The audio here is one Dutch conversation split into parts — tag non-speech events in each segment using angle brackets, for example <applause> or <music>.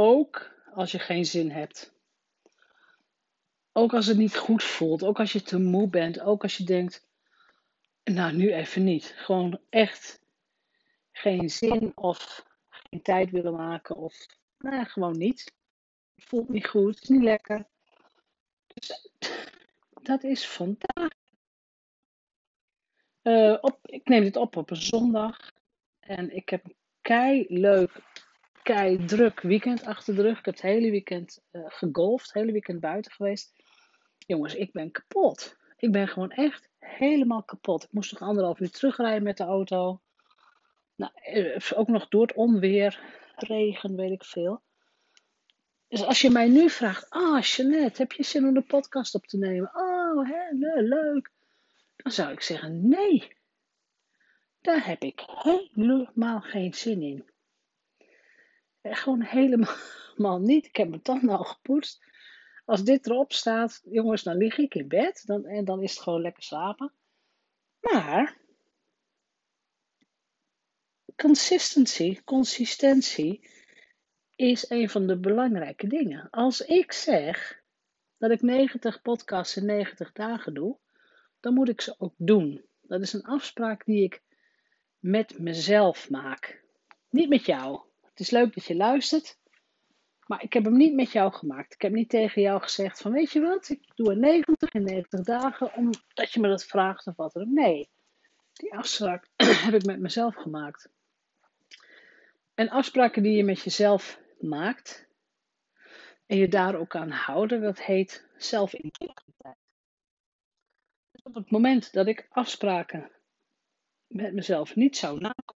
Ook als je geen zin hebt. Ook als het niet goed voelt. Ook als je te moe bent. Ook als je denkt, nou nu even niet. Gewoon echt geen zin of geen tijd willen maken. Of nou, gewoon niet. Het voelt niet goed. Het is niet lekker. Dus dat is vandaag. Uh, op, ik neem dit op op een zondag. En ik heb een kei leuk, kei druk weekend achter de rug. Ik heb het hele weekend uh, gegolfd. Het hele weekend buiten geweest. Jongens, ik ben kapot. Ik ben gewoon echt helemaal kapot. Ik moest nog anderhalf uur terugrijden met de auto. Nou, eh, ook nog door het onweer, regen, weet ik veel. Dus als je mij nu vraagt, ah oh, Jeanette, heb je zin om de podcast op te nemen? Oh, hè, leuk. Dan zou ik zeggen, nee. Daar heb ik helemaal geen zin in. Eh, gewoon <laughs> helemaal niet. Ik heb mijn tanden al gepoetst. Als dit erop staat, jongens, dan lig ik in bed. Dan, en dan is het gewoon lekker slapen. Maar consistency, consistentie is een van de belangrijke dingen. Als ik zeg dat ik 90 podcasts in 90 dagen doe, dan moet ik ze ook doen. Dat is een afspraak die ik met mezelf maak. Niet met jou. Het is leuk dat je luistert, maar ik heb hem niet met jou gemaakt. Ik heb niet tegen jou gezegd van weet je wat, ik doe er 90 in 90 dagen omdat je me dat vraagt of wat dan ook. Nee, die afspraak <clears throat> heb ik met mezelf gemaakt. En afspraken die je met jezelf maakt en je daar ook aan houden, dat heet zelfintegriteit. Dus op het moment dat ik afspraken met mezelf niet zou nakomen,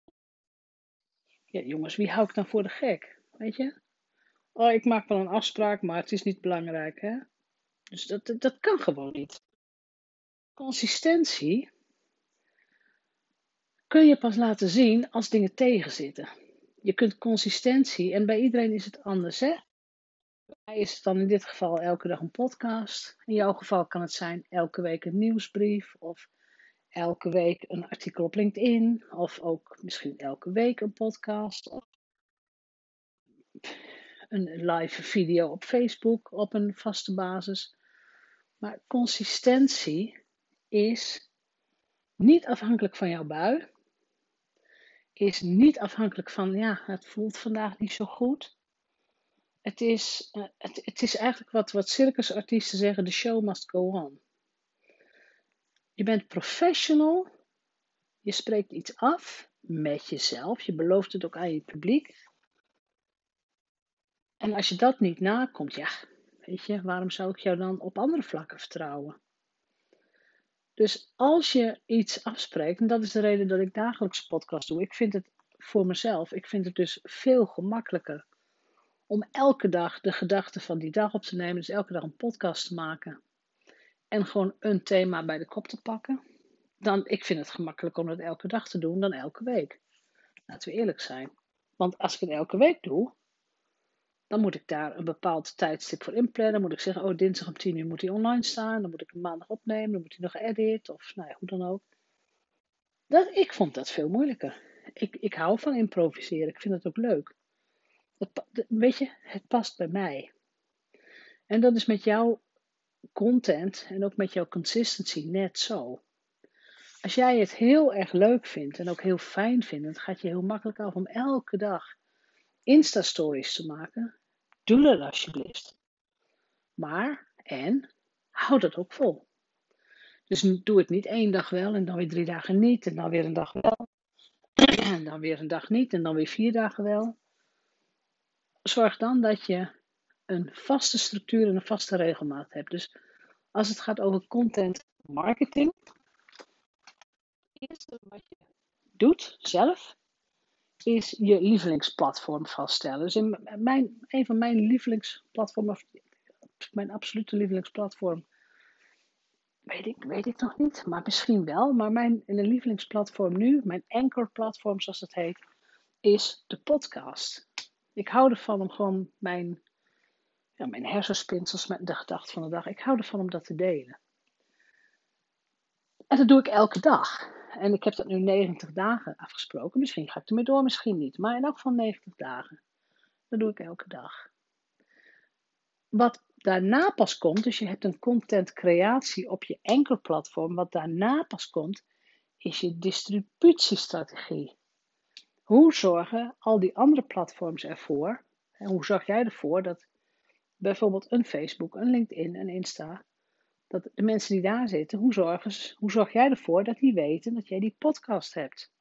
jongens, wie hou ik dan voor de gek? Weet je? Oh, ik maak wel een afspraak, maar het is niet belangrijk, hè? Dus dat, dat, kan gewoon niet. Consistentie kun je pas laten zien als dingen tegenzitten. Je kunt consistentie, en bij iedereen is het anders, hè? Bij mij is het dan in dit geval elke dag een podcast. In jouw geval kan het zijn elke week een nieuwsbrief of elke week een artikel op LinkedIn of ook misschien elke week een podcast of een live video op Facebook op een vaste basis. Maar consistentie is niet afhankelijk van jouw bui is niet afhankelijk van, ja, het voelt vandaag niet zo goed. Het is, uh, het, het is eigenlijk wat, wat circusartiesten zeggen, the show must go on. Je bent professional, je spreekt iets af met jezelf, je belooft het ook aan je publiek. En als je dat niet nakomt, ja, weet je, waarom zou ik jou dan op andere vlakken vertrouwen? Dus als je iets afspreekt, en dat is de reden dat ik dagelijks podcast doe, ik vind het voor mezelf, ik vind het dus veel gemakkelijker om elke dag de gedachten van die dag op te nemen, dus elke dag een podcast te maken en gewoon een thema bij de kop te pakken. Dan, ik vind het gemakkelijker om dat elke dag te doen dan elke week. Laten we eerlijk zijn. Want als ik het elke week doe, dan moet ik daar een bepaald tijdstip voor inplannen. Dan moet ik zeggen, oh dinsdag om 10 uur moet hij online staan. Dan moet ik hem maandag opnemen. Dan moet hij nog edit of nou ja, hoe dan ook. Dat, ik vond dat veel moeilijker. Ik, ik hou van improviseren. Ik vind het ook leuk. Weet je, het past bij mij. En dat is met jouw content en ook met jouw consistency net zo. Als jij het heel erg leuk vindt en ook heel fijn vindt, dan gaat je heel makkelijk af om elke dag Insta-stories te maken. Doe dat alsjeblieft. Maar, en, hou dat ook vol. Dus doe het niet één dag wel en dan weer drie dagen niet en dan weer een dag wel. <clears throat> En dan weer een dag niet en dan weer vier dagen wel. Zorg dan dat je een vaste structuur en een vaste regelmaat hebt. Dus als het gaat over content marketing, het eerste wat je doet zelf, is je lievelingsplatform vaststellen. Dus in mijn, een van mijn lievelingsplatformen, of mijn absolute lievelingsplatform, weet ik, weet ik nog niet, maar misschien wel. Maar mijn lievelingsplatform nu, mijn anchor-platform zoals het heet, is de podcast. Ik hou ervan om gewoon mijn, mijn hersenspinsels met de gedachte van de dag, ik hou ervan om dat te delen. En dat doe ik elke dag. En ik heb dat nu 90 dagen afgesproken. Misschien ga ik ermee door, misschien niet. Maar in elk geval 90 dagen. Dat doe ik elke dag. Wat daarna pas komt, dus je hebt een contentcreatie op je enkel platform, wat daarna pas komt, is je distributiestrategie. Hoe zorgen al die andere platforms ervoor, en hoe zorg jij ervoor dat bijvoorbeeld een Facebook, een LinkedIn, een Insta, dat de mensen die daar zitten, hoe, hoe zorg jij ervoor dat die weten dat jij die podcast hebt?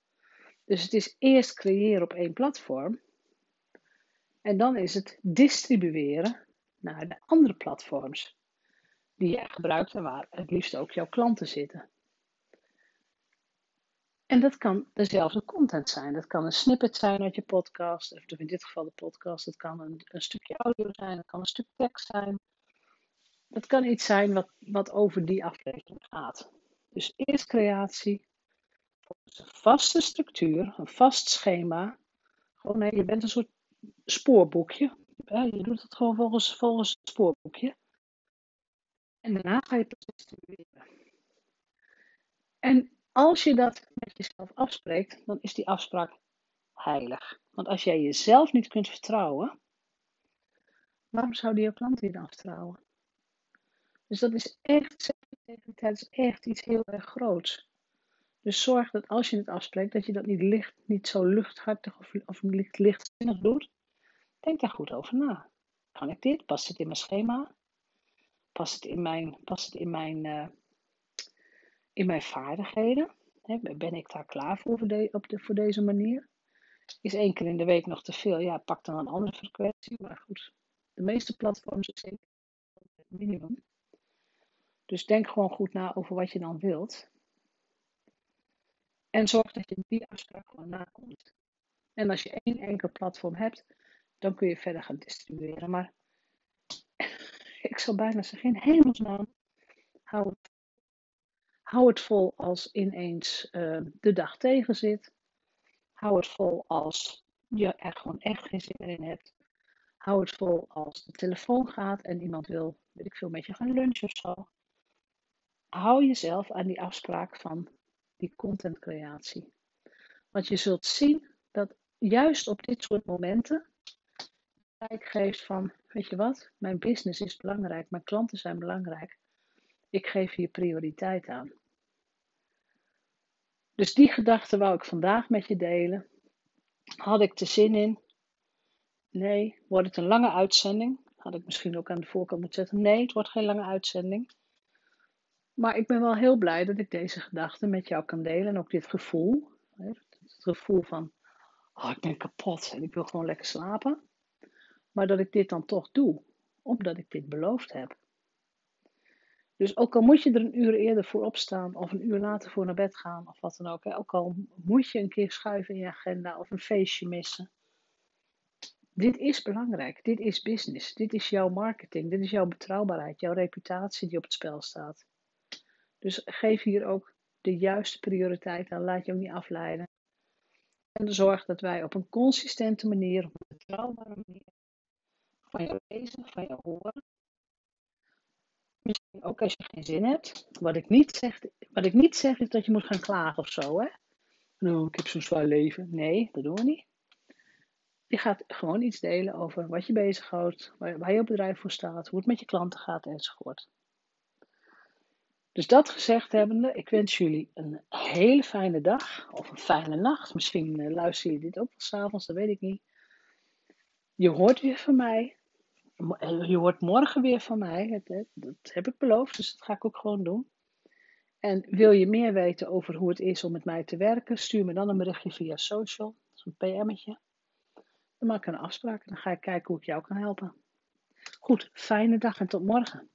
Dus het is eerst creëren op één platform. En dan is het distribueren naar de andere platforms die jij gebruikt en waar het liefst ook jouw klanten zitten. En dat kan dezelfde content zijn. Dat kan een snippet zijn uit je podcast, of in dit geval de podcast. Het kan een, een stukje audio zijn, het kan een stuk tekst zijn. Dat kan iets zijn wat, wat over die aflevering gaat. Dus eerst creatie, een vaste structuur, een vast schema. Gewoon, nee, je bent een soort spoorboekje. Je doet het gewoon volgens, volgens het spoorboekje. En daarna ga je het distribueren. En als je dat jezelf afspreekt, dan is die afspraak heilig. Want als jij jezelf niet kunt vertrouwen, waarom zouden jouw klanten je dan vertrouwen? Dus dat is echt, dat is echt iets heel erg groots. Dus zorg dat als je het afspreekt, dat je dat niet, licht, niet zo luchthartig of, of licht, lichtzinnig doet. Denk daar goed over na. Kan ik dit? Past het in mijn schema? Past het in mijn, past het in mijn, uh, in mijn vaardigheden? Ben ik daar klaar voor op de, voor deze manier? Is één keer in de week nog te veel? Ja, pak dan een andere frequentie. Maar goed, de meeste platforms is zeker het minimum. Dus denk gewoon goed na over wat je dan wilt. En zorg dat je die afspraak gewoon nakomt. En als je één enkel platform hebt, dan kun je verder gaan distribueren. Maar <laughs> ik zal bijna zeggen, in hemelsnaam, hou het, hou het vol als ineens uh, de dag tegen zit. Hou het vol als je er gewoon echt geen zin in hebt. Hou het vol als de telefoon gaat en iemand wil, weet ik veel, met je gaan lunchen of zo. Hou jezelf aan die afspraak van die contentcreatie. Want je zult zien dat juist op dit soort momenten geeft van, weet je wat, mijn business is belangrijk, mijn klanten zijn belangrijk. Ik geef hier prioriteit aan. Dus die gedachte wou ik vandaag met je delen. Had ik er zin in? Nee. Wordt het een lange uitzending? Had ik misschien ook aan de voorkant moeten zetten. Nee, het wordt geen lange uitzending. Maar ik ben wel heel blij dat ik deze gedachten met jou kan delen. En ook dit gevoel. Het gevoel van, oh, ik ben kapot en ik wil gewoon lekker slapen. Maar dat ik dit dan toch doe, omdat ik dit beloofd heb. Dus ook al moet je er een uur eerder voor opstaan, of een uur later voor naar bed gaan, of wat dan ook. Ook al moet je een keer schuiven in je agenda of een feestje missen. Dit is belangrijk. Dit is business. Dit is jouw marketing. Dit is jouw betrouwbaarheid, jouw reputatie die op het spel staat. Dus geef hier ook de juiste prioriteit aan. Laat je ook niet afleiden. En zorg dat wij op een consistente manier, op een betrouwbare manier, van jou lezen, van jou horen. Misschien ook als je geen zin hebt. Wat ik niet zeg, wat ik niet zeg is dat je moet gaan klagen of zo. Hè? Nou, ik heb zo'n zwaar leven. Nee, dat doen we niet. Je gaat gewoon iets delen over wat je bezighoudt, waar, waar je bedrijf voor staat, hoe het met je klanten gaat enzovoort. Dus dat gezegd hebbende, ik wens jullie een hele fijne dag of een fijne nacht. Misschien uh, luister je dit ook wel s'avonds, dat weet ik niet. Je hoort weer van mij. Eh, je hoort morgen weer van mij. Dat, heb ik beloofd, dus dat ga ik ook gewoon doen. En wil je meer weten over hoe het is om met mij te werken, stuur me dan een berichtje via social, zo'n PM'tje. Dan maak ik een afspraak en dan ga ik kijken hoe ik jou kan helpen. Goed, fijne dag en tot morgen.